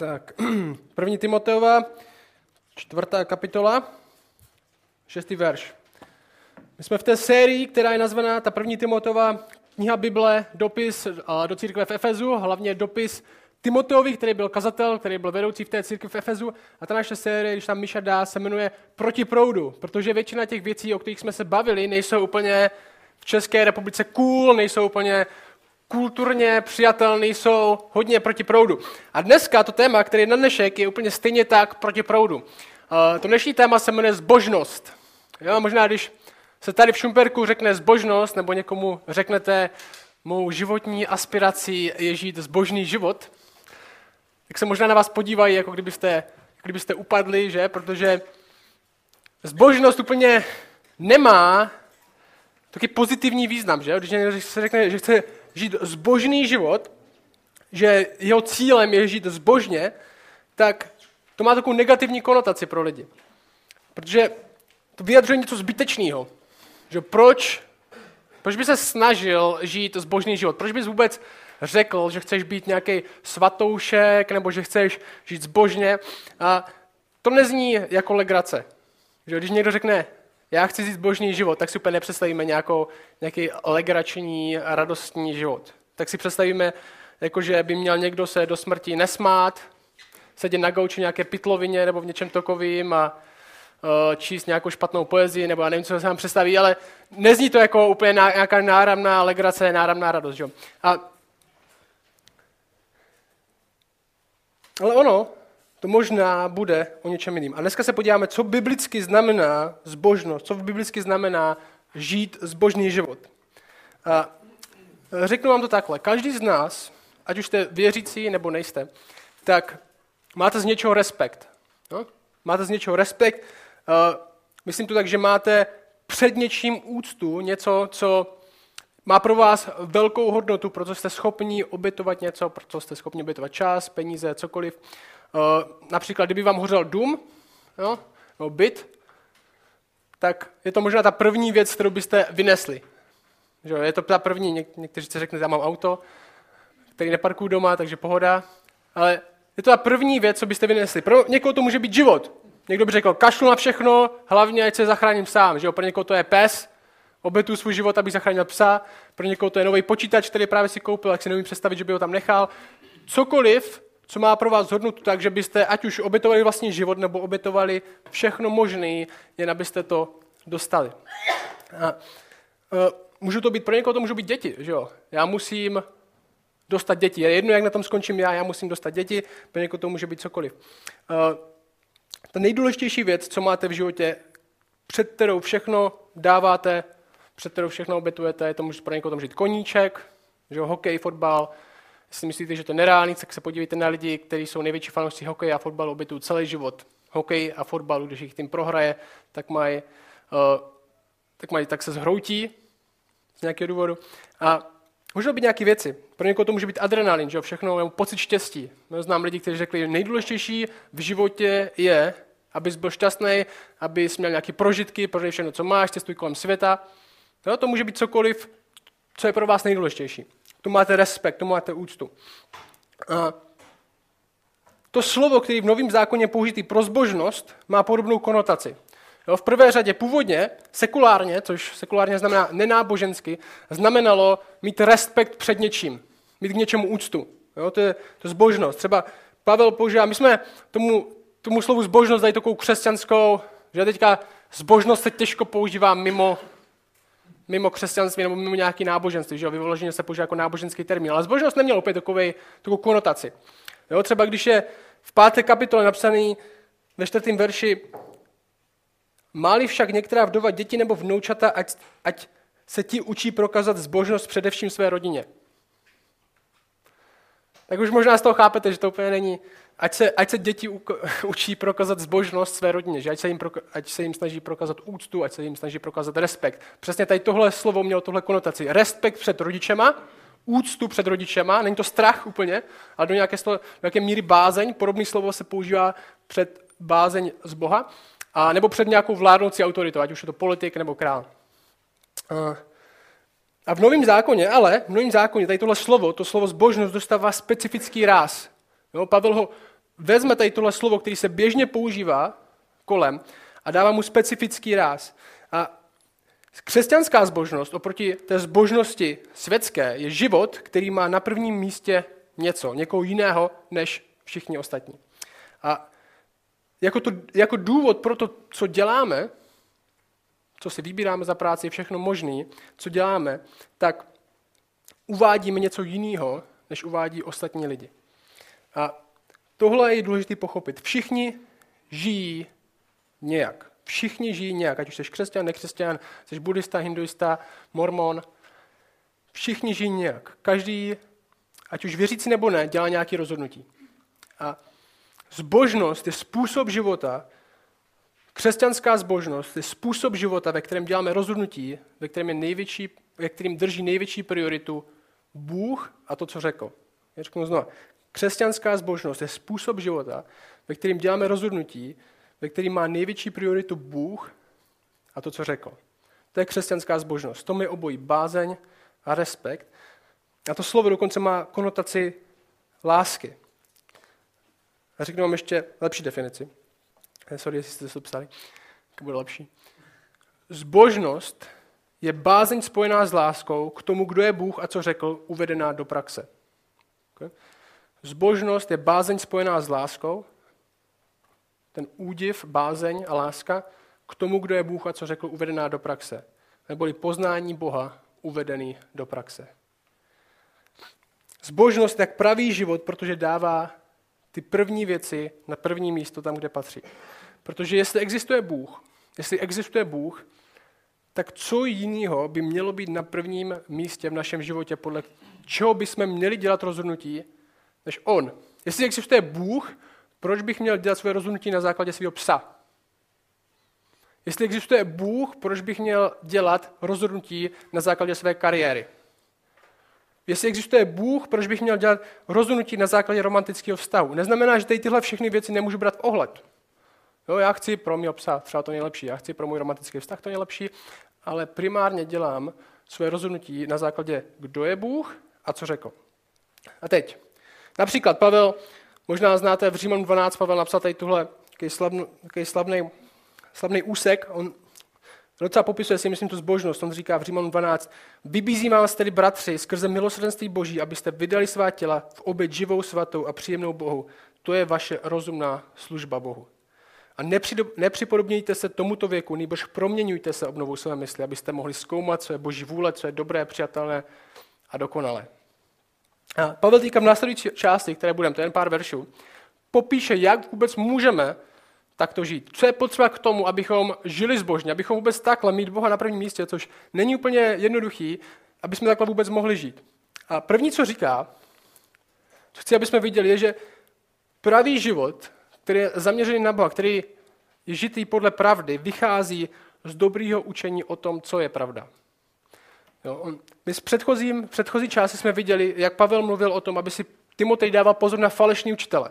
Tak, první Timoteova, čtvrtá kapitola, šestý verš. My jsme v té sérii, která je nazvaná ta první Timotova kniha Bible, dopis do církve v Efezu, hlavně dopis Timoteovi, který byl kazatel, který byl vedoucí v té církvi v Efezu. A ta naše série, když tam Miša dá, se jmenuje Proti proudu, protože většina těch věcí, o kterých jsme se bavili, nejsou úplně v České republice cool, nejsou úplně kulturně přijatelný, jsou hodně proti proudu. A dneska to téma, který je na dnešek, je úplně stejně tak proti proudu. Uh, to dnešní téma se jmenuje zbožnost. Jo, možná když se tady v Šumperku řekne zbožnost, nebo někomu řeknete, mou životní aspirací je žít zbožný život, tak se možná na vás podívají, jako kdybyste, kdybyste upadli, že? Protože zbožnost úplně nemá taky pozitivní význam, že? Když se řekne, že chce žít zbožný život, že jeho cílem je žít zbožně, tak to má takovou negativní konotaci pro lidi. Protože to vyjadřuje něco zbytečného. Že proč, proč by se snažil žít zbožný život? Proč bys vůbec řekl, že chceš být nějaký svatoušek nebo že chceš žít zbožně? A to nezní jako legrace. Že když někdo řekne, já chci žít božný život, tak si úplně nepředstavíme nějakou, nějaký legrační, radostní život. Tak si představíme, jako že by měl někdo se do smrti nesmát, sedět na gauči nějaké pitlovině nebo v něčem takovým a uh, číst nějakou špatnou poezii, nebo já nevím, co se vám představí, ale nezní to jako úplně nějaká náramná legrace, náramná radost. Že? A, ale ono, to možná bude o něčem jiným. A dneska se podíváme, co biblicky znamená zbožnost, co biblicky znamená žít zbožný život. A řeknu vám to takhle. Každý z nás, ať už jste věřící nebo nejste, tak máte z něčeho respekt. No? Máte z něčeho respekt. Myslím to tak, že máte před něčím úctu, něco, co má pro vás velkou hodnotu, proto jste schopni obětovat něco, proto jste schopni obětovat čas, peníze, cokoliv. Eh, například, kdyby vám hořel dům, jo, nebo byt, tak je to možná ta první věc, kterou byste vynesli. Že je to ta první, Něk- někteří si řekne, já mám auto, který neparkuju doma, takže pohoda, ale je to ta první věc, co byste vynesli. Pro někoho to může být život. Někdo by řekl, kašlu na všechno, hlavně ať se zachráním sám. Že jo? Pro někoho to je pes, obetu svůj život, aby zachránil psa. Pro někoho to je nový počítač, který právě si koupil, jak si neumím představit, že by ho tam nechal. Cokoliv, co má pro vás hodnotu tak, že byste ať už obětovali vlastní život, nebo obětovali všechno možné, jen abyste to dostali. A, uh, můžu to být, pro někoho to můžou být děti, že jo? Já musím dostat děti. Je jedno, jak na tom skončím já, já musím dostat děti, pro někoho to může být cokoliv. Uh, ta nejdůležitější věc, co máte v životě, před kterou všechno dáváte, před kterou všechno obětujete, je to může pro někoho může být koníček, že jo, hokej, fotbal, Jestli myslíte, že to je nereálný, tak se podívejte na lidi, kteří jsou největší fanoušci hokeje a fotbalu, obětují celý život hokej a fotbalu, když jich tím prohraje, tak mají, uh, tak, mají, tak se zhroutí z nějakého důvodu. A můžou být nějaké věci. Pro někoho to může být adrenalin, že všechno, nebo pocit štěstí. Znám lidi, kteří řekli, že nejdůležitější v životě je, abys byl šťastný, abys měl nějaké prožitky, prožij všechno, co máš, cestuj kolem světa. No, to může být cokoliv, co je pro vás nejdůležitější. Tu máte respekt, tu máte úctu. A to slovo, který v Novém zákoně použitý pro zbožnost, má podobnou konotaci. Jo, v prvé řadě původně, sekulárně, což sekulárně znamená nenábožensky, znamenalo mít respekt před něčím, mít k něčemu úctu. Jo, to je to zbožnost. Třeba Pavel používá, my jsme tomu, tomu slovu zbožnost dali takovou křesťanskou, že teďka zbožnost se těžko používá mimo mimo křesťanství nebo mimo nějaký náboženství, že jo, vyloženě se používá jako náboženský termín. Ale zbožnost neměl opět takový, takovou konotaci. Jo, třeba když je v páté kapitole napsaný ve čtvrtém verši Máli však některá vdova děti nebo vnoučata, ať, ať se ti učí prokazat zbožnost především své rodině. Tak už možná z toho chápete, že to úplně není ať se, ať se děti učí prokazat zbožnost své rodině, že ať se, jim proka, ať se jim snaží prokazat úctu, ať se jim snaží prokazat respekt. Přesně tady tohle slovo mělo tohle konotaci. Respekt před rodičema, úctu před rodičema, není to strach úplně, ale do nějaké, do nějaké míry bázeň, podobné slovo se používá před bázeň z Boha, a nebo před nějakou vládnoucí autoritou, ať už je to politik nebo král. A v Novém zákoně, ale v Novém zákoně tady tohle slovo, to slovo zbožnost dostává specifický ráz. Jo, Pavel ho vezme tady tohle slovo, který se běžně používá kolem a dává mu specifický ráz. A křesťanská zbožnost oproti té zbožnosti světské je život, který má na prvním místě něco, někoho jiného než všichni ostatní. A jako, to, jako důvod pro to, co děláme, co si vybíráme za práci, všechno možné, co děláme, tak uvádíme něco jiného, než uvádí ostatní lidi. A tohle je důležité pochopit. Všichni žijí nějak. Všichni žijí nějak, ať už jsi křesťan, nekřesťan, jsi buddhista, hinduista, mormon. Všichni žijí nějak. Každý, ať už věřící nebo ne, dělá nějaké rozhodnutí. A zbožnost je způsob života, křesťanská zbožnost je způsob života, ve kterém děláme rozhodnutí, ve kterém, je největší, ve kterém drží největší prioritu Bůh a to, co řekl. Já řeknu znovu. Křesťanská zbožnost je způsob života, ve kterém děláme rozhodnutí, ve kterém má největší prioritu Bůh a to, co řekl. To je křesťanská zbožnost. To je obojí bázeň a respekt. A to slovo dokonce má konotaci lásky. A řeknu vám ještě lepší definici. Eh, sorry, jestli jste to psali, to bude lepší. Zbožnost je bázeň spojená s láskou k tomu, kdo je Bůh a co řekl, uvedená do praxe. Zbožnost je bázeň spojená s láskou, ten údiv, bázeň a láska k tomu, kdo je Bůh a co řekl, uvedená do praxe. Neboli poznání Boha uvedený do praxe. Zbožnost jak pravý život, protože dává ty první věci na první místo tam, kde patří. Protože jestli existuje Bůh, jestli existuje Bůh, tak co jiného by mělo být na prvním místě v našem životě, podle čeho bychom měli dělat rozhodnutí, než On. Jestli existuje Bůh, proč bych měl dělat své rozhodnutí na základě svého psa? Jestli existuje Bůh, proč bych měl dělat rozhodnutí na základě své kariéry? Jestli existuje Bůh, proč bych měl dělat rozhodnutí na základě romantického vztahu? Neznamená, že tady tyhle všechny věci nemůžu brát v ohled. Jo, já chci pro mě psa třeba to nejlepší, já chci pro můj romantický vztah to nejlepší, ale primárně dělám své rozhodnutí na základě, kdo je Bůh a co řekl. A teď, například Pavel, možná znáte v Římanu 12, Pavel napsal tady tuhle takový slavný, slavný úsek, on docela popisuje si, myslím, tu zbožnost. On říká v Římanu 12, vybízím vás tedy, bratři, skrze milosrdenství Boží, abyste vydali svá těla v oběť živou, svatou a příjemnou Bohu. To je vaše rozumná služba Bohu. A nepřipodobnějte se tomuto věku, nebož proměňujte se obnovou své mysli, abyste mohli zkoumat, co je boží vůle, co je dobré, přijatelné a dokonalé. A Pavel týka v následující části, které budeme, to je jen pár veršů, popíše, jak vůbec můžeme takto žít. Co je potřeba k tomu, abychom žili zbožně, abychom vůbec takhle mít Boha na prvním místě, což není úplně jednoduchý, aby jsme takhle vůbec mohli žít. A první, co říká, co chci, aby jsme viděli, je, že pravý život který je zaměřený na Boha, který je žitý podle pravdy, vychází z dobrého učení o tom, co je pravda. Jo, on, my s předchozím, předchozí části jsme viděli, jak Pavel mluvil o tom, aby si Timotej dával pozor na falešní učitele.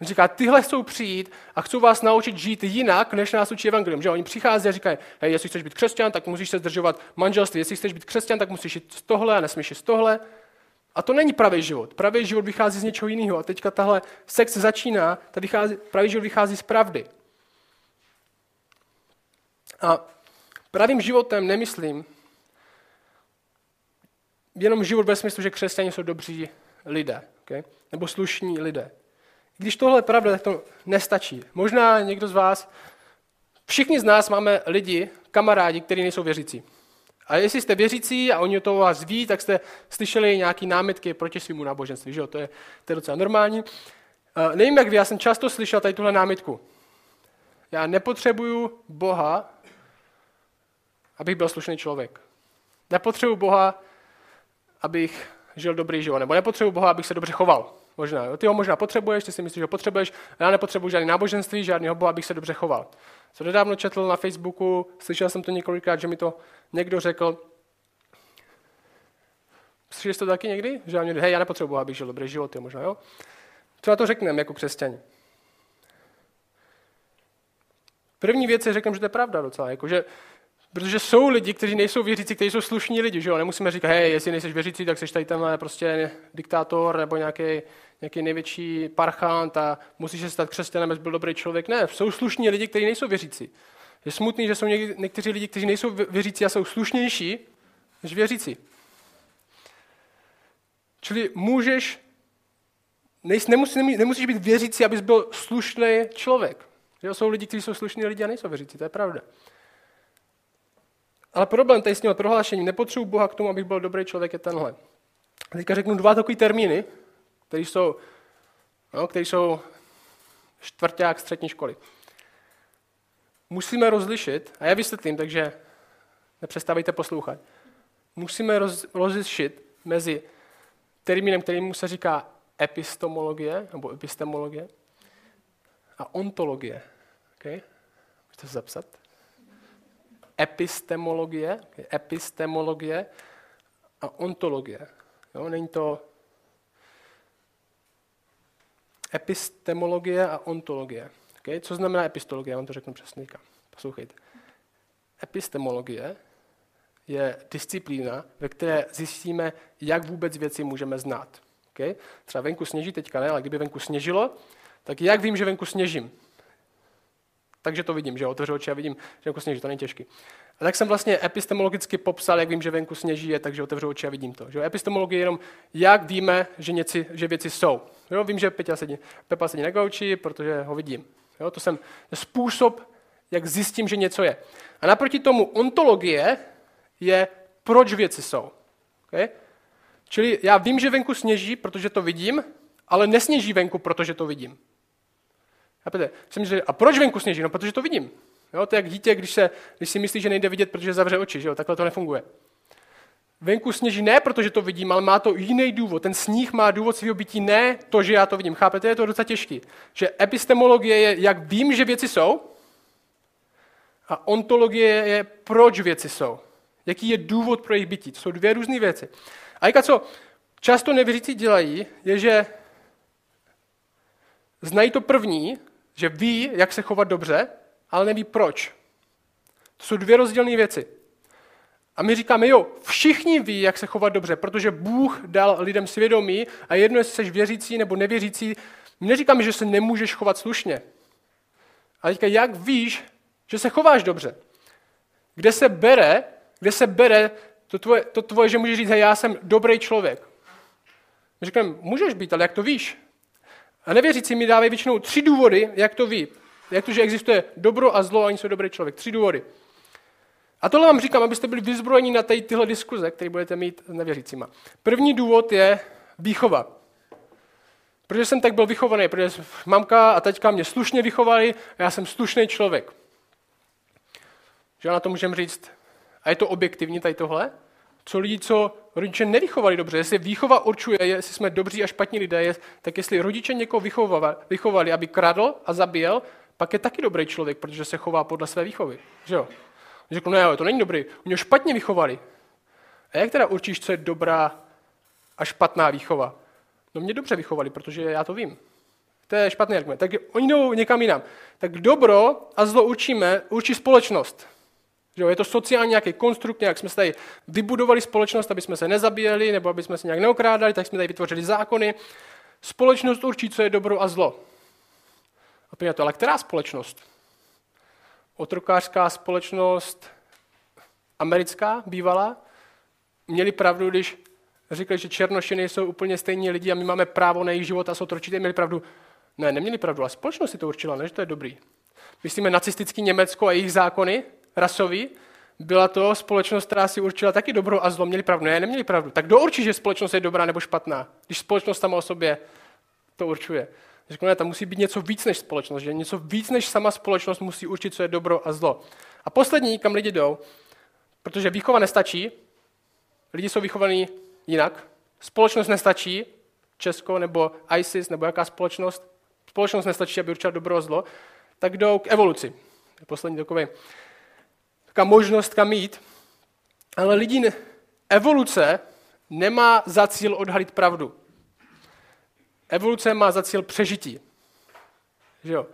On říká, tyhle chcou přijít a chcou vás naučit žít jinak, než nás učí evangelium. Že oni přichází a říkají, hej, jestli chceš být křesťan, tak musíš se zdržovat manželství. Jestli chceš být křesťan, tak musíš jít z tohle a nesmíš jít z tohle. A to není pravý život. Pravý život vychází z něčeho jiného. A teďka tahle sekce začíná, ta vychází, pravý život vychází z pravdy. A pravým životem nemyslím jenom život ve smyslu, že křesťané jsou dobří lidé, okay? nebo slušní lidé. Když tohle je pravda, tak to nestačí. Možná někdo z vás, všichni z nás máme lidi, kamarádi, kteří nejsou věřící. A jestli jste věřící a oni to vás ví, tak jste slyšeli nějaké námitky proti svýmu náboženství. Že jo? To, je, to je docela normální. Uh, nevím, jak vy, já jsem často slyšel tady tuhle námitku. Já nepotřebuju Boha, abych byl slušný člověk. Nepotřebuju Boha, abych žil dobrý život. Nebo nepotřebuju Boha, abych se dobře choval. Možná, jo? Ty ho možná potřebuješ, ty si myslíš, že ho potřebuješ. Já nepotřebuji žádný náboženství, žádného Boha, abych se dobře choval. Co nedávno četl na Facebooku, slyšel jsem to několikrát, že mi to někdo řekl. Jste to taky někdy? Že já, hej, já nepotřebuji, abych žil dobrý život, jo, možná, jo? Co na to řekneme jako křesťani? První věc je, řeknu, že to je pravda docela. Jako, že Protože jsou lidi, kteří nejsou věřící, kteří jsou slušní lidi, že jo? Nemusíme říkat, hej, jestli nejsi věřící, tak jsi tady tenhle prostě diktátor nebo nějaký, nějaký největší parchant a musíš se stát křesťanem, abys byl dobrý člověk. Ne, jsou slušní lidi, kteří nejsou věřící. Je smutný, že jsou někteří lidi, kteří nejsou věřící a jsou slušnější než věřící. Čili můžeš, nejsi, nemusí, nemusíš být věřící, abys byl slušný člověk. Že jsou lidi, kteří jsou slušní lidi a nejsou věřící, to je pravda. Ale problém tady s tím prohlášením, nepotřebuji Boha k tomu, abych byl dobrý člověk, je tenhle. Teďka řeknu dva takové termíny, které jsou, no, které jsou čtvrták střední školy. Musíme rozlišit, a já vysvětlím, takže nepřestávejte poslouchat. Musíme roz, rozlišit mezi termínem, kterým se říká epistemologie, nebo epistemologie, a ontologie. Okay? Můžete se zapsat? Epistemologie, epistemologie a ontologie. Jo? Není to epistemologie a ontologie. Okay? Co znamená epistologie? Já vám to řeknu přesně. Poslouchejte. Epistemologie je disciplína, ve které zjistíme, jak vůbec věci můžeme znát. Okay? Třeba venku sněží teďka ne, ale kdyby venku sněžilo, tak jak vím, že venku sněžím? Takže to vidím, že otevřu oči a vidím, že venku sněží, to není těžký. A tak jsem vlastně epistemologicky popsal, jak vím, že venku sněží je, takže otevřu oči a vidím to. Že? Epistemologie je jenom, jak víme, že, něci, že věci jsou. Jo? Vím, že Pepa sedí, Pepa sedí na gauči, protože ho vidím. Jo? To jsem způsob, jak zjistím, že něco je. A naproti tomu ontologie je, proč věci jsou. Okay? Čili já vím, že venku sněží, protože to vidím, ale nesněží venku, protože to vidím. Chápete? Jsem říkal, a proč venku sněží? No, protože to vidím. Jo, to je jak dítě, když, se, když si myslí, že nejde vidět, protože zavře oči. Že jo? Takhle to nefunguje. Venku sněží ne, protože to vidím, ale má to jiný důvod. Ten sníh má důvod svého bytí, ne to, že já to vidím. Chápete? Je to docela těžký. Že epistemologie je, jak vím, že věci jsou, a ontologie je, proč věci jsou. Jaký je důvod pro jejich bytí. To jsou dvě různé věci. A jaká co často nevěřící dělají, je, že znají to první, že ví, jak se chovat dobře, ale neví proč. To jsou dvě rozdílné věci. A my říkáme, jo, všichni ví, jak se chovat dobře, protože Bůh dal lidem svědomí a jedno, jestli jsi věřící nebo nevěřící, my neříkáme, že se nemůžeš chovat slušně. Ale teďka, jak víš, že se chováš dobře? Kde se bere, kde se bere to tvoje, to tvoje že můžeš říct, hej, já jsem dobrý člověk. My můžeš být, ale jak to víš? A nevěřící mi dávají většinou tři důvody, jak to ví. Jak to, že existuje dobro a zlo a oni jsou dobrý člověk. Tři důvody. A tohle vám říkám, abyste byli vyzbrojeni na tady tyhle diskuze, které budete mít s nevěřícíma. První důvod je výchova. Protože jsem tak byl vychovaný, protože mamka a teďka mě slušně vychovali a já jsem slušný člověk. Že na to můžeme říct, a je to objektivní tady tohle, co lidi, co rodiče nevychovali dobře, jestli výchova určuje, jestli jsme dobří a špatní lidé, tak jestli rodiče někoho vychovali, aby kradl a zabíjel, pak je taky dobrý člověk, protože se chová podle své výchovy. Že jo? Řeknu, ne, to není dobrý, ho špatně vychovali. A jak teda určíš, co je dobrá a špatná výchova? No mě dobře vychovali, protože já to vím. To je špatný argument. Tak oni jdou někam jinam. Tak dobro a zlo určíme, určí společnost. Že je to sociální nějaký konstrukt, nějak jsme se tady vybudovali společnost, aby jsme se nezabíjeli, nebo aby jsme se nějak neokrádali, tak jsme tady vytvořili zákony. Společnost určí, co je dobro a zlo. A to, ale která společnost? Otrokářská společnost, americká, bývalá, měli pravdu, když říkali, že černoši nejsou úplně stejní lidi a my máme právo na jejich život a jsou tročité, měli pravdu. Ne, neměli pravdu, ale společnost si to určila, ne, že to je dobrý. Myslíme nacistický Německo a jejich zákony, rasový, byla to společnost, která si určila taky dobro a zlo. Měli pravdu? Ne, neměli pravdu. Tak kdo určí, že společnost je dobrá nebo špatná? Když společnost sama o sobě to určuje. Řeknu, ne, tam musí být něco víc než společnost, že něco víc než sama společnost musí určit, co je dobro a zlo. A poslední, kam lidi jdou, protože výchova nestačí, lidi jsou vychovaní jinak, společnost nestačí, Česko nebo ISIS nebo jaká společnost, společnost nestačí, aby určila dobro a zlo, tak jdou k evoluci. Poslední takový taková možnost, kam jít. Ale lidi, ne, evoluce nemá za cíl odhalit pravdu. Evoluce má za cíl přežití. Že jo?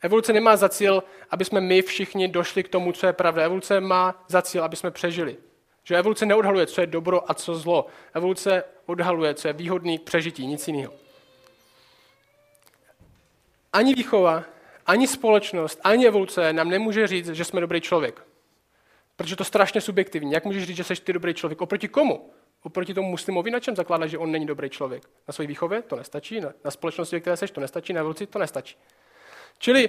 Evoluce nemá za cíl, aby jsme my všichni došli k tomu, co je pravda. Evoluce má za cíl, aby jsme přežili. Že evoluce neodhaluje, co je dobro a co zlo. Evoluce odhaluje, co je výhodný k přežití, nic jiného. Ani výchova, ani společnost, ani evoluce nám nemůže říct, že jsme dobrý člověk. Protože to je strašně subjektivní. Jak můžeš říct, že jsi ty dobrý člověk? Oproti komu? Oproti tomu muslimovi, na čem zakládá, že on není dobrý člověk? Na své výchově to nestačí, na, společnosti, ve které jsi, to nestačí, na evoluci to nestačí. Čili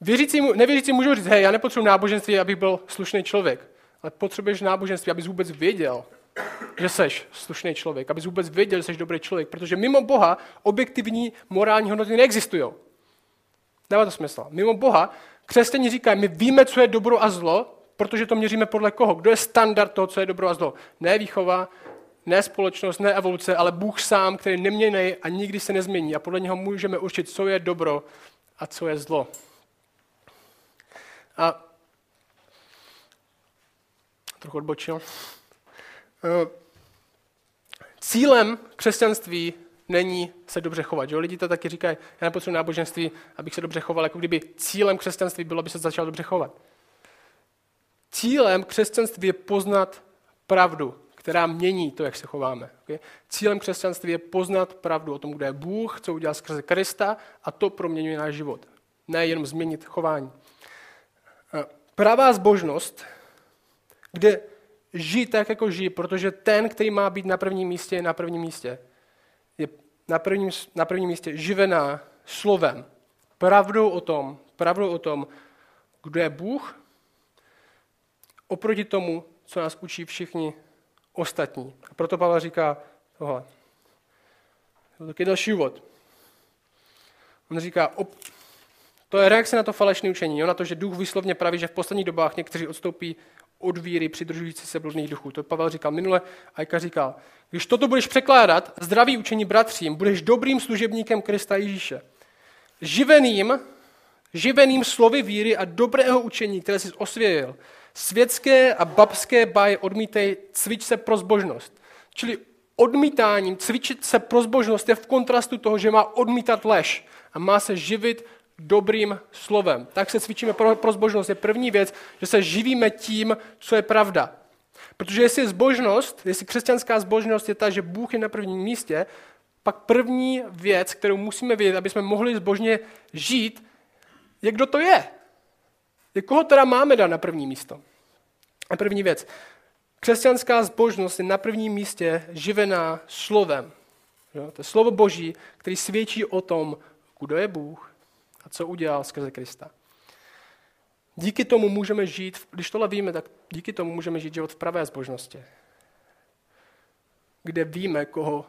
věřící, nevěřící můžou říct, hej, já nepotřebuji náboženství, abych byl slušný člověk, ale potřebuješ náboženství, abys vůbec věděl, že jsi slušný člověk, abys vůbec věděl, že jsi dobrý člověk, protože mimo Boha objektivní morální hodnoty neexistují. Dává to smysl. Mimo Boha křesťané říkají, my víme, co je dobro a zlo, protože to měříme podle koho. Kdo je standard toho, co je dobro a zlo? Ne výchova, ne společnost, ne evoluce, ale Bůh sám, který neměný a nikdy se nezmění. A podle něho můžeme určit, co je dobro a co je zlo. A trochu odbočil. Eh, cílem křesťanství není se dobře chovat. Že? Lidi to taky říkají, já nepotřebuji náboženství, abych se dobře choval, jako kdyby cílem křesťanství bylo, aby se začal dobře chovat. Cílem křesťanství je poznat pravdu, která mění to, jak se chováme. Cílem křesťanství je poznat pravdu o tom, kdo je Bůh, co udělal skrze Krista a to proměňuje náš život. Ne jenom změnit chování. Pravá zbožnost, kde žijí tak, jako žijí, protože ten, který má být na prvním místě, je na prvním místě. Je na prvním, na prvním místě živená slovem, pravdou o tom, pravdou o tom, kdo je Bůh, oproti tomu, co nás učí všichni ostatní. A proto Pavel říká tohle. To je další úvod. On říká, op, to je reakce na to falešné učení, jo, na to, že duch výslovně praví, že v posledních dobách někteří odstoupí od víry přidržující se bludných duchů. To Pavel říkal minule a říkal, když toto budeš překládat, zdravý učení bratřím, budeš dobrým služebníkem Krista Ježíše. Živeným, živeným slovy víry a dobrého učení, které jsi osvějil. Světské a babské baje odmítej, cvič se pro zbožnost. Čili odmítáním, cvičit se pro zbožnost je v kontrastu toho, že má odmítat lež a má se živit dobrým slovem. Tak se cvičíme pro, pro zbožnost. Je první věc, že se živíme tím, co je pravda. Protože jestli je zbožnost, jestli křesťanská zbožnost je ta, že Bůh je na prvním místě, pak první věc, kterou musíme vědět, aby jsme mohli zbožně žít, je, kdo to je. Koho teda máme dát na první místo. A první věc. Křesťanská zbožnost je na prvním místě živená slovem. Jo? To je slovo Boží, který svědčí o tom, kdo je Bůh, a co udělal skrze Krista. Díky tomu můžeme žít, když tohle víme, tak díky tomu můžeme žít život v pravé zbožnosti. Kde víme, koho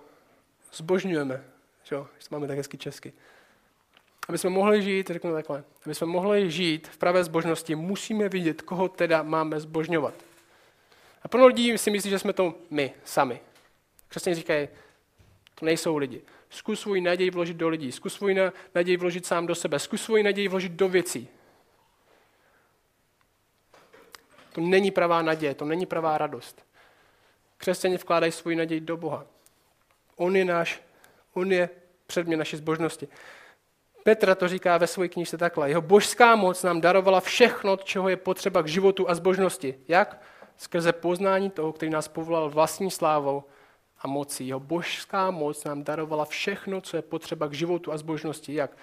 zbožňujeme. Jo, máme tak hezky česky. Aby jsme mohli žít, řeknu takhle, aby jsme mohli žít v pravé zbožnosti, musíme vidět, koho teda máme zbožňovat. A pro lidí si myslí, že jsme to my sami. Křesťané říkají, to nejsou lidi. Zkus svůj naději vložit do lidí, zkus svůj naději vložit sám do sebe, zkus svůj naději vložit do věcí. To není pravá naděje, to není pravá radost. Křesťané vkládají svůj naději do Boha. On je náš, on je předmět naší zbožnosti. Petra to říká ve své knižce takhle. Jeho božská moc nám darovala všechno, čeho je potřeba k životu a zbožnosti. Jak? Skrze poznání toho, který nás povolal vlastní slávou a mocí. Jeho božská moc nám darovala všechno, co je potřeba k životu a zbožnosti. Jak?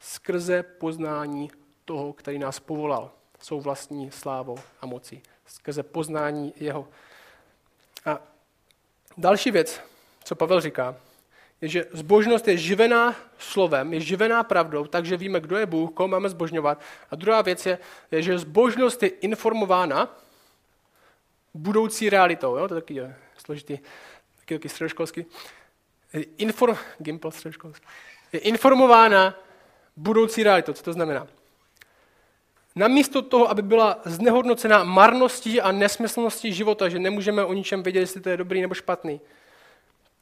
Skrze poznání toho, který nás povolal svou vlastní slávou a mocí. Skrze poznání jeho. A další věc, co Pavel říká, je, že zbožnost je živená slovem, je živená pravdou, takže víme, kdo je Bůh, koho máme zbožňovat. A druhá věc je, je že zbožnost je informována budoucí realitou. Jo? To taky je složitý taky, taky středoškolský, inform, Gimple středoškolský, je informována budoucí realitou. Co to znamená? Namísto toho, aby byla znehodnocena marností a nesmyslností života, že nemůžeme o ničem vědět, jestli to je dobrý nebo špatný,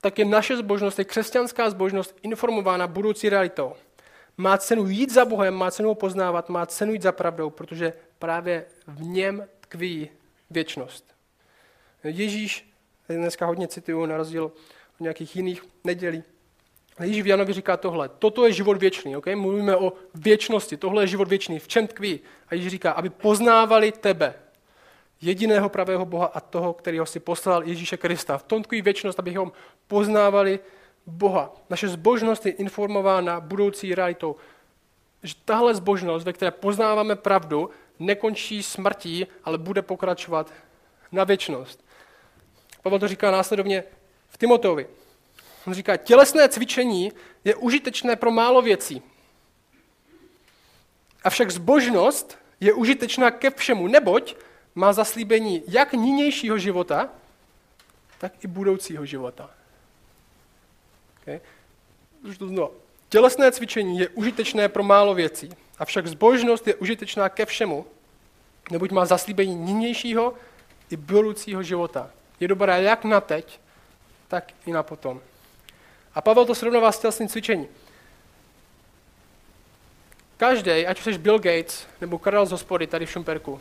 tak je naše zbožnost, je křesťanská zbožnost informována budoucí realitou. Má cenu jít za Bohem, má cenu ho poznávat, má cenu jít za pravdou, protože právě v něm tkví věčnost. Ježíš dneska hodně cituju, na rozdíl od nějakých jiných nedělí. Ježíš v Janovi říká tohle. Toto je život věčný. Okay? Mluvíme o věčnosti. Tohle je život věčný. V čem tkví? A Ježíš říká, aby poznávali tebe, jediného pravého Boha a toho, kterého si poslal Ježíše Krista. V tom tkví věčnost, abychom poznávali Boha. Naše zbožnost je informována budoucí realitou. Že tahle zbožnost, ve které poznáváme pravdu, nekončí smrtí, ale bude pokračovat na věčnost. Pavel to říká následovně v Timoteovi. On říká, tělesné cvičení je užitečné pro málo věcí. Avšak zbožnost je užitečná ke všemu, neboť má zaslíbení jak nynějšího života, tak i budoucího života. Okay? Znovu. Tělesné cvičení je užitečné pro málo věcí, avšak zbožnost je užitečná ke všemu, neboť má zaslíbení nynějšího i budoucího života. Je dobrá jak na teď, tak i na potom. A Pavel to srovnává s tělesným cvičením. Každý, ať jsi Bill Gates nebo Karel z hospody tady v Šumperku,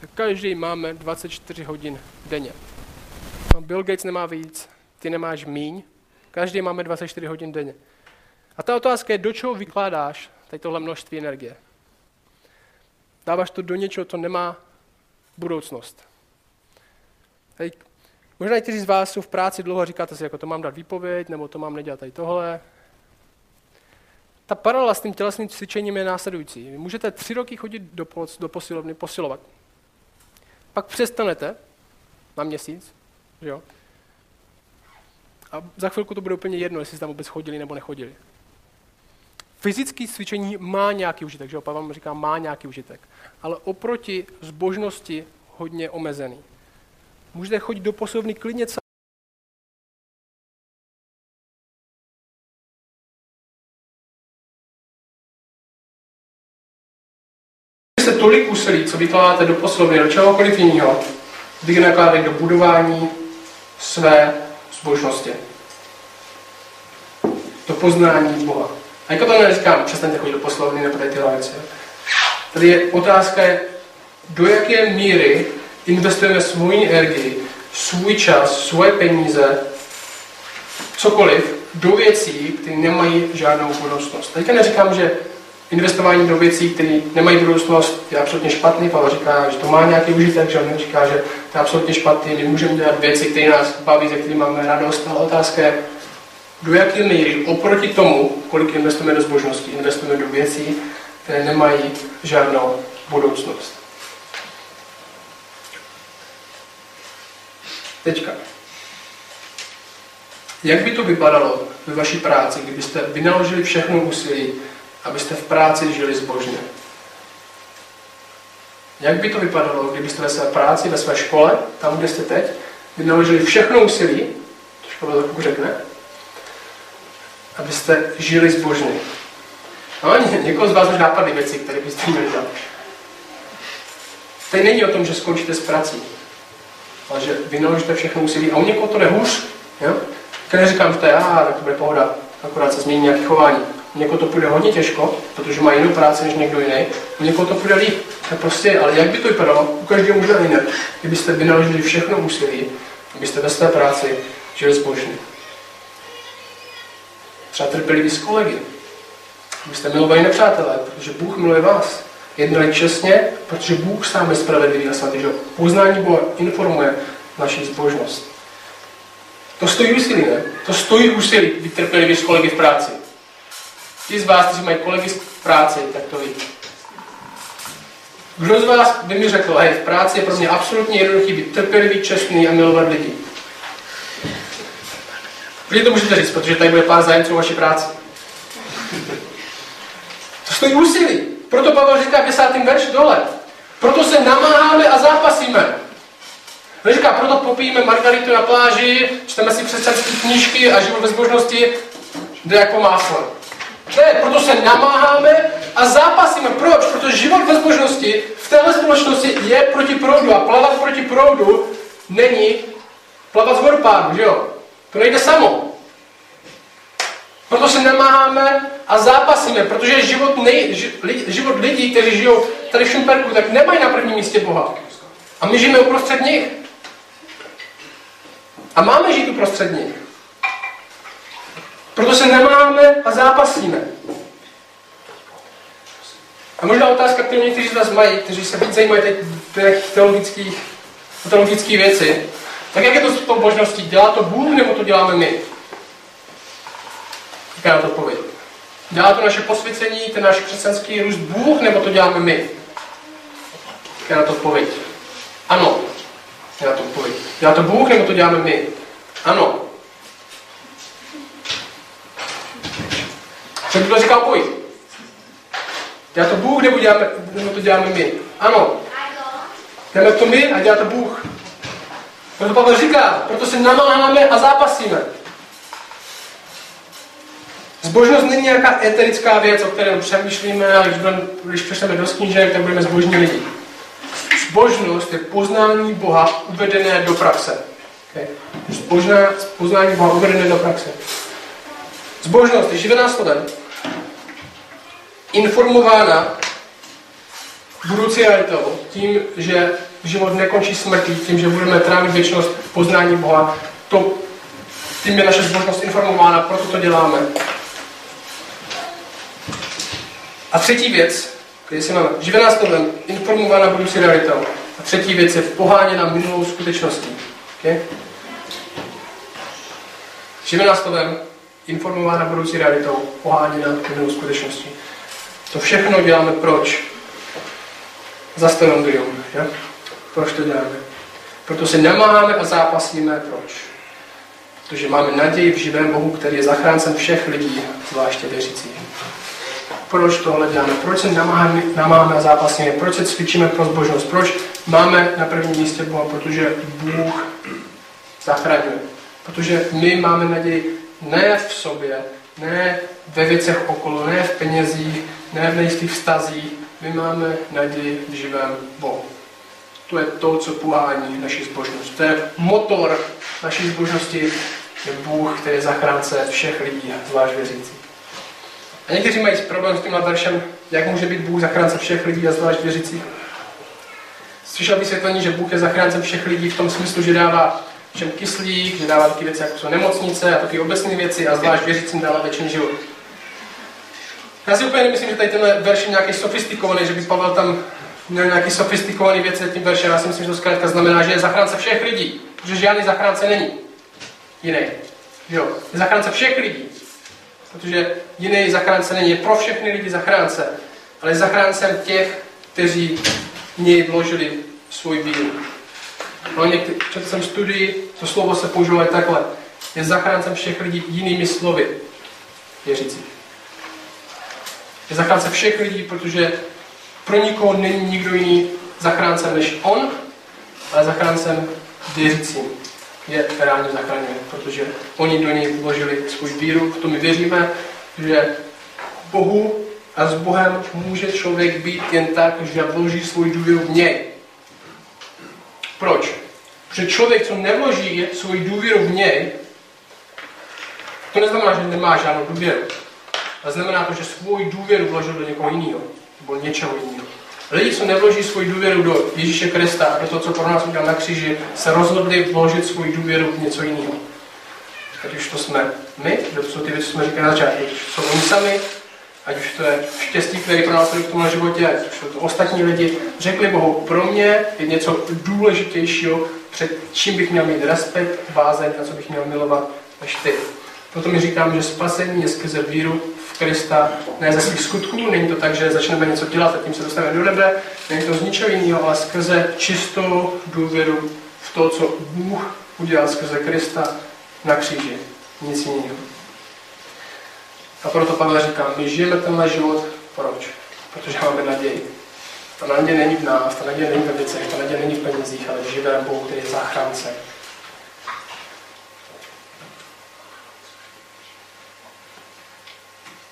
tak každý máme 24 hodin denně. A Bill Gates nemá víc, ty nemáš míň, každý máme 24 hodin denně. A ta otázka je, do čeho vykládáš tady tohle množství energie? Dáváš to do něčeho, co nemá budoucnost. Tady, možná někteří z vás jsou v práci dlouho a říkáte si, jako to mám dát výpověď, nebo to mám nedělat tady tohle. Ta paralela s tím tělesným cvičením je následující. Vy můžete tři roky chodit do, do posilovny, posilovat. Pak přestanete na měsíc, že jo? A za chvilku to bude úplně jedno, jestli jste tam vůbec chodili nebo nechodili. Fyzické cvičení má nějaký užitek, že jo? Pavel říká, má nějaký užitek. Ale oproti zbožnosti hodně omezený. Můžete chodit do posilovny klidně se tolik úsilí, co vykládáte do poslovny, do čehokoliv jiného, vy nakládají do budování své zbožnosti. Do poznání Boha. A jako to neříkám, přestaňte chodit do poslovny nebo tyhle věci. Tady je otázka, do jaké míry investujeme svou energii, svůj čas, svoje peníze, cokoliv, do věcí, které nemají žádnou budoucnost. Teďka neříkám, že investování do věcí, které nemají budoucnost, je absolutně špatný. Pavel říká, že to má nějaký užitek, že on říká, že to je absolutně špatný. My můžeme dělat věci, které nás baví, ze kterých máme radost, ale otázka je, do jaké míry oproti tomu, kolik investujeme do zbožnosti, investujeme do věcí, které nemají žádnou budoucnost. Teďka. Jak by to vypadalo ve vaší práci, kdybyste vynaložili všechno úsilí, abyste v práci žili zbožně? Jak by to vypadalo, kdybyste ve své práci, ve své škole, tam, kde jste teď, vynaložili všechno úsilí, to škola tak řekne, abyste žili zbožně. No, někoho z vás už napadly věci, které byste měli dělat. Teď není o tom, že skončíte s prací, ale že vynaložíte všechno úsilí a u někoho to nehůř. Jo? Když neříkám, že to je já, tak to bude pohoda, akorát se změní nějaké chování. Někoho to půjde hodně těžko, protože má jinou práci než někdo jiný. Někoho to půjde líp. Tak prostě, ale jak by to vypadalo? U každého možná jinak. Kdybyste vynaložili všechno úsilí, abyste ve své práci žili zbožně. Třeba trpěliví s kolegy. Abyste milovali nepřátelé, protože Bůh miluje vás. Jednali čestně, protože Bůh sám je spravedlivý a svatý. Že? Poznání Boha informuje naši zbožnost. To stojí úsilí, ne? To stojí úsilí být trpělivý s kolegy v práci. Ti z vás, kteří mají kolegy v práci, tak to ví. Kdo z vás by mi řekl, hej, v práci je pro mě absolutně jednoduchý být trpělivý, čestný a milovat lidi. Vy to můžete říct, protože tady bude pár zájemců o vaší práci. To stojí úsilí. Proto Pavel říká v desátým verši dole. Proto se namáháme a zápasíme. Neříká, proto popijeme margaritu na pláži, čteme si křesťanské knížky a život ve zbožnosti jde jako máslo. Ne, proto se namáháme a zápasíme. Proč? Protože život ve zbožnosti v téhle společnosti je proti proudu a plavat proti proudu není plavat z vodopádu, že jo? To nejde samo. Proto se namáháme a zápasíme, protože život, nej, život lidí, kteří žijou tady v Šumperku, tak nemají na prvním místě Boha. A my žijeme uprostřed nich. A máme žít uprostřed nich. Proto se nemáme a zápasíme. A možná otázka, kterou někteří z vás mají, kteří se víc zajímají teď těch teologických, teologických věcí, tak jak je to s tou božností? Dělá to Bůh nebo to děláme my? Jaká na to odpověď? Dělá to naše posvěcení, ten náš křesťanský růst Bůh, nebo to děláme my? Jaká na to odpověď? Ano. Na to odpověď? Dělá to Bůh, nebo to děláme my? Ano. To říkal odpověď? Dělá to Bůh, nebo, děláme, nebo to děláme my? Ano. Děláme to my a dělá to Bůh. Proto Pavel říká, proto se namáháme a zápasíme. Zbožnost není nějaká eterická věc, o které přemýšlíme a když, budeme, když přečteme do snížek, tak budeme zbožní lidi. Zbožnost je poznání Boha uvedené do praxe. Okay? Zbožná, poznání Boha uvedené do praxe. Zbožnost je živená slovem, informována budoucí realitou, tím, že život nekončí smrtí, tím, že budeme trávit věčnost poznání Boha, to, tím je naše zbožnost informována, proto to děláme. A třetí věc, když se máme živená slovem, informována budoucí realitou. A třetí věc je poháněna minulou skutečností. Okay? Živená slovem, informována budoucí realitou, poháněna minulou skutečností. To všechno děláme proč? Za stenondrium. Ja? Proč to děláme? Proto se namáháme a zápasíme. Proč? Protože máme naději v živém Bohu, který je zachráncem všech lidí, zvláště věřících. Proč tohle děláme? Proč se namáháme, namáháme a zápasíme? Proč se cvičíme pro zbožnost? Proč máme na prvním místě Boha? Protože Bůh zachraňuje. Protože my máme naději ne v sobě, ne ve věcech okolo, ne v penězích, ne v nejistých vztazích. My máme naději v živém Bohu. To je to, co pohání naši zbožnost. To je motor naší zbožnosti, je Bůh, který je zachránce všech lidí, zvlášť věřících. A někteří mají problém s tímhle veršem, jak může být Bůh zachránce všech lidí a zvlášť věřících. Slyšel vysvětlení, že Bůh je zachránce všech lidí v tom smyslu, že dává všem kyslík, že dává taky věci, jako jsou nemocnice a taky obecné věci a zvlášť věřícím dává věčný život. Já si úplně nemyslím, že tady tenhle verš je nějaký sofistikovaný, že by Pavel tam měl nějaký sofistikovaný věci tím veršem. Já si myslím, že to zkrátka znamená, že je zachránce všech lidí, protože žádný zachránce není jiný. Jo, je zachránce všech lidí, protože jiný zachránce není. Je pro všechny lidi zachránce, ale je zachráncem těch, kteří v něj vložili svůj víru. No, někdy, četl jsem studii, to slovo se používá takhle. Je zachráncem všech lidí jinými slovy. Věřící. Je zachránce všech lidí, protože pro nikoho není nikdo jiný zachráncem než on, ale zachráncem věřícím je reálně zachraňuje, protože oni do něj vložili svůj víru, v tom my věříme, že Bohu a s Bohem může člověk být jen tak, že vloží svůj důvěru v něj. Proč? Protože člověk, co nevloží svůj důvěru v něj, to neznamená, že nemá žádnou důvěru. A znamená to, že svůj důvěru vložil do někoho jiného, nebo něčeho jiného. Lidi, co nevloží svůj důvěru do Ježíše Krista a do toho, co pro nás udělal na kříži, se rozhodli vložit svůj důvěru v něco jiného. Ať už to jsme my, že to jsou ty věci, co jsme říkali na začátku, jsou oni sami, ať už to je štěstí, který pro nás v tomhle životě, ať už to ostatní lidi, řekli Bohu, pro mě je něco důležitějšího, před čím bych měl mít respekt, bázeň a co bych měl milovat, než ty. Proto mi říkám, že spasení je skrze víru v Krista, ne ze svých skutků, není to tak, že začneme něco dělat a tím se dostaneme do nebe, není to z ničeho jiného, ale skrze čistou důvěru v to, co Bůh udělal skrze Krista na kříži. Nic jiného. A proto Pavel říká, my žijeme tenhle život, proč? Protože máme naději. Ta naděje není v nás, ta naděje není ve věcech, ta naděje není v penězích, ale v živém Bohu, který je záchránce.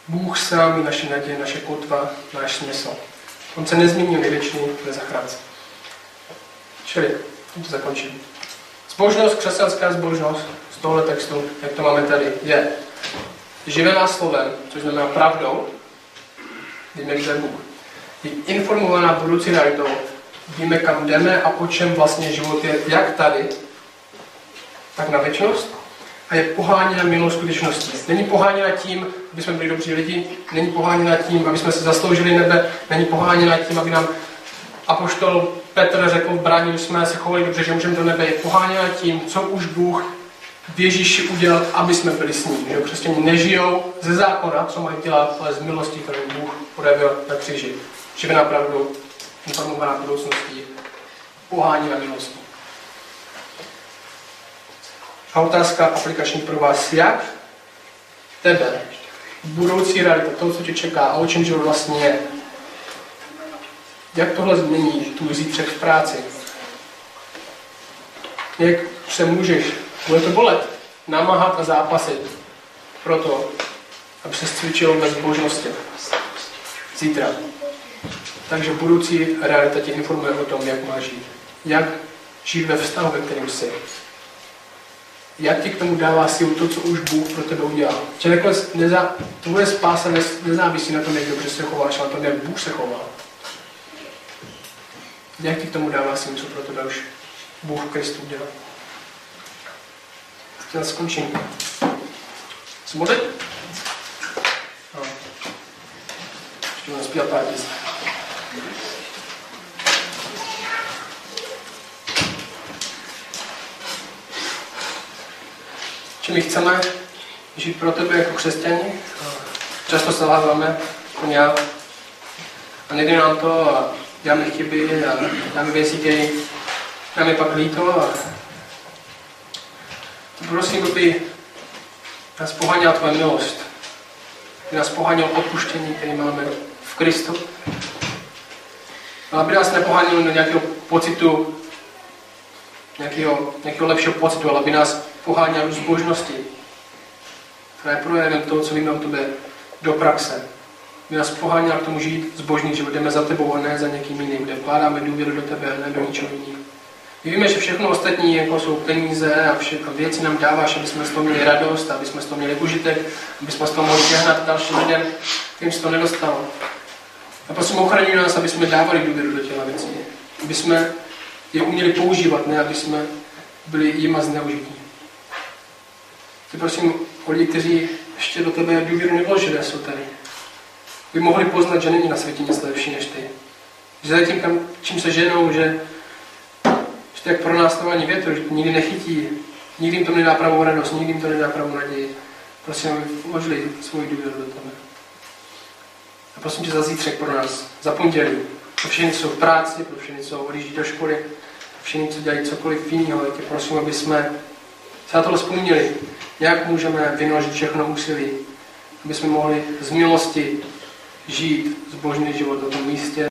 Bůh sám naše naděje, naše kotva, náš smysl. On se nezměnil největší nezachránce. Čili, tím to zakončím. Zbožnost, křesťanská zbožnost z tohle textu, jak to máme tady, je živená slovem, což znamená pravdou, víme, kde je Bůh. Je informovaná budoucí realitou, víme, kam jdeme a o čem vlastně život je, jak tady, tak na věčnost. A je poháněna milou skutečností. Není poháněna tím, aby jsme byli dobří lidi, není poháněna tím, aby jsme si zasloužili nebe, není poháněna tím, aby nám apoštol Petr řekl že jsme se chovali dobře, že můžeme do nebe, je poháněna tím, co už Bůh v Ježíši udělat, aby jsme byli s ním. Že křesťané nežijou ze zákona, co mají dělat, ale z milosti, kterou Bůh projevil na kříži. Živé napravdu, informovaná budoucností, pohání na milosti. A otázka aplikační pro vás, jak tebe budoucí realita, to, co tě čeká a o čem život vlastně je, jak tohle změní tu zítřek v práci? Jak se můžeš, bude to bolet, namáhat a zápasit proto, aby se cvičil ve zbožnosti zítra. Takže budoucí realita tě informuje o tom, jak máš žít. Jak žít ve vztahu, ve kterém jsi. Jak ti k tomu dává sílu to, co už Bůh pro tebe udělal. Že nakonec neza, tvoje spása nezávisí na tom, jak dobře se chováš, ale na tom, jak Bůh se chová. Jak ti k tomu dává sílu, co pro tebe už Bůh v Kristu udělal. Já skončím. Smodlit? No. Ještě budeme zpívat pár písní. Či my chceme žít pro tebe jako křesťani. Často se láváme, jako já. A nejde nám to a děláme chyby a děláme věci, které nám je pak líto. A prosím, aby nás poháněla tvoje milost. Aby nás poháněl odpuštění, které máme v Kristu. Ale aby nás nepoháněl do nějakého pocitu, nějakého, nějakého lepšího pocitu, ale aby nás poháněl do zbožnosti, která je projevem toho, co víme o tebe, do praxe. Aby nás poháněl k tomu žít zbožný život. Jdeme za tebou a ne za někým jiným, kde vkládáme důvěru do tebe a ne do ničeho jiného. My víme, že všechno ostatní jako jsou peníze a všechno věci nám dáváš, aby jsme z toho měli radost, aby jsme z toho měli užitek, aby jsme z toho mohli žehnat dalším lidem, kterým se to nedostalo. A prosím, ochraňuj nás, aby jsme dávali důvěru do těla věcí. Aby jsme je uměli používat, ne aby jsme byli jima zneužití. Ty prosím o lidi, kteří ještě do tebe důvěru nevložili, jsou tady. By mohli poznat, že není na světě nic lepší než ty. Že za tím, kam, čím se ženou, že, že to jak pro nás větru, nikdy nechytí, nikdy jim to nedá pravou radost, nikdy jim to nedá pravou naději. Prosím, aby vložili svůj důvěru do tebe. A prosím tě za zítřek pro nás, za pondělí, pro všechny, co jsou v práci, pro všechny, co odjíždí do školy, pro všechny, co dělají cokoliv jiného, tě prosím, aby jsme se na tohle vzpomněli, jak můžeme vynaložit všechno úsilí, aby jsme mohli z milosti žít zbožný život na tom místě,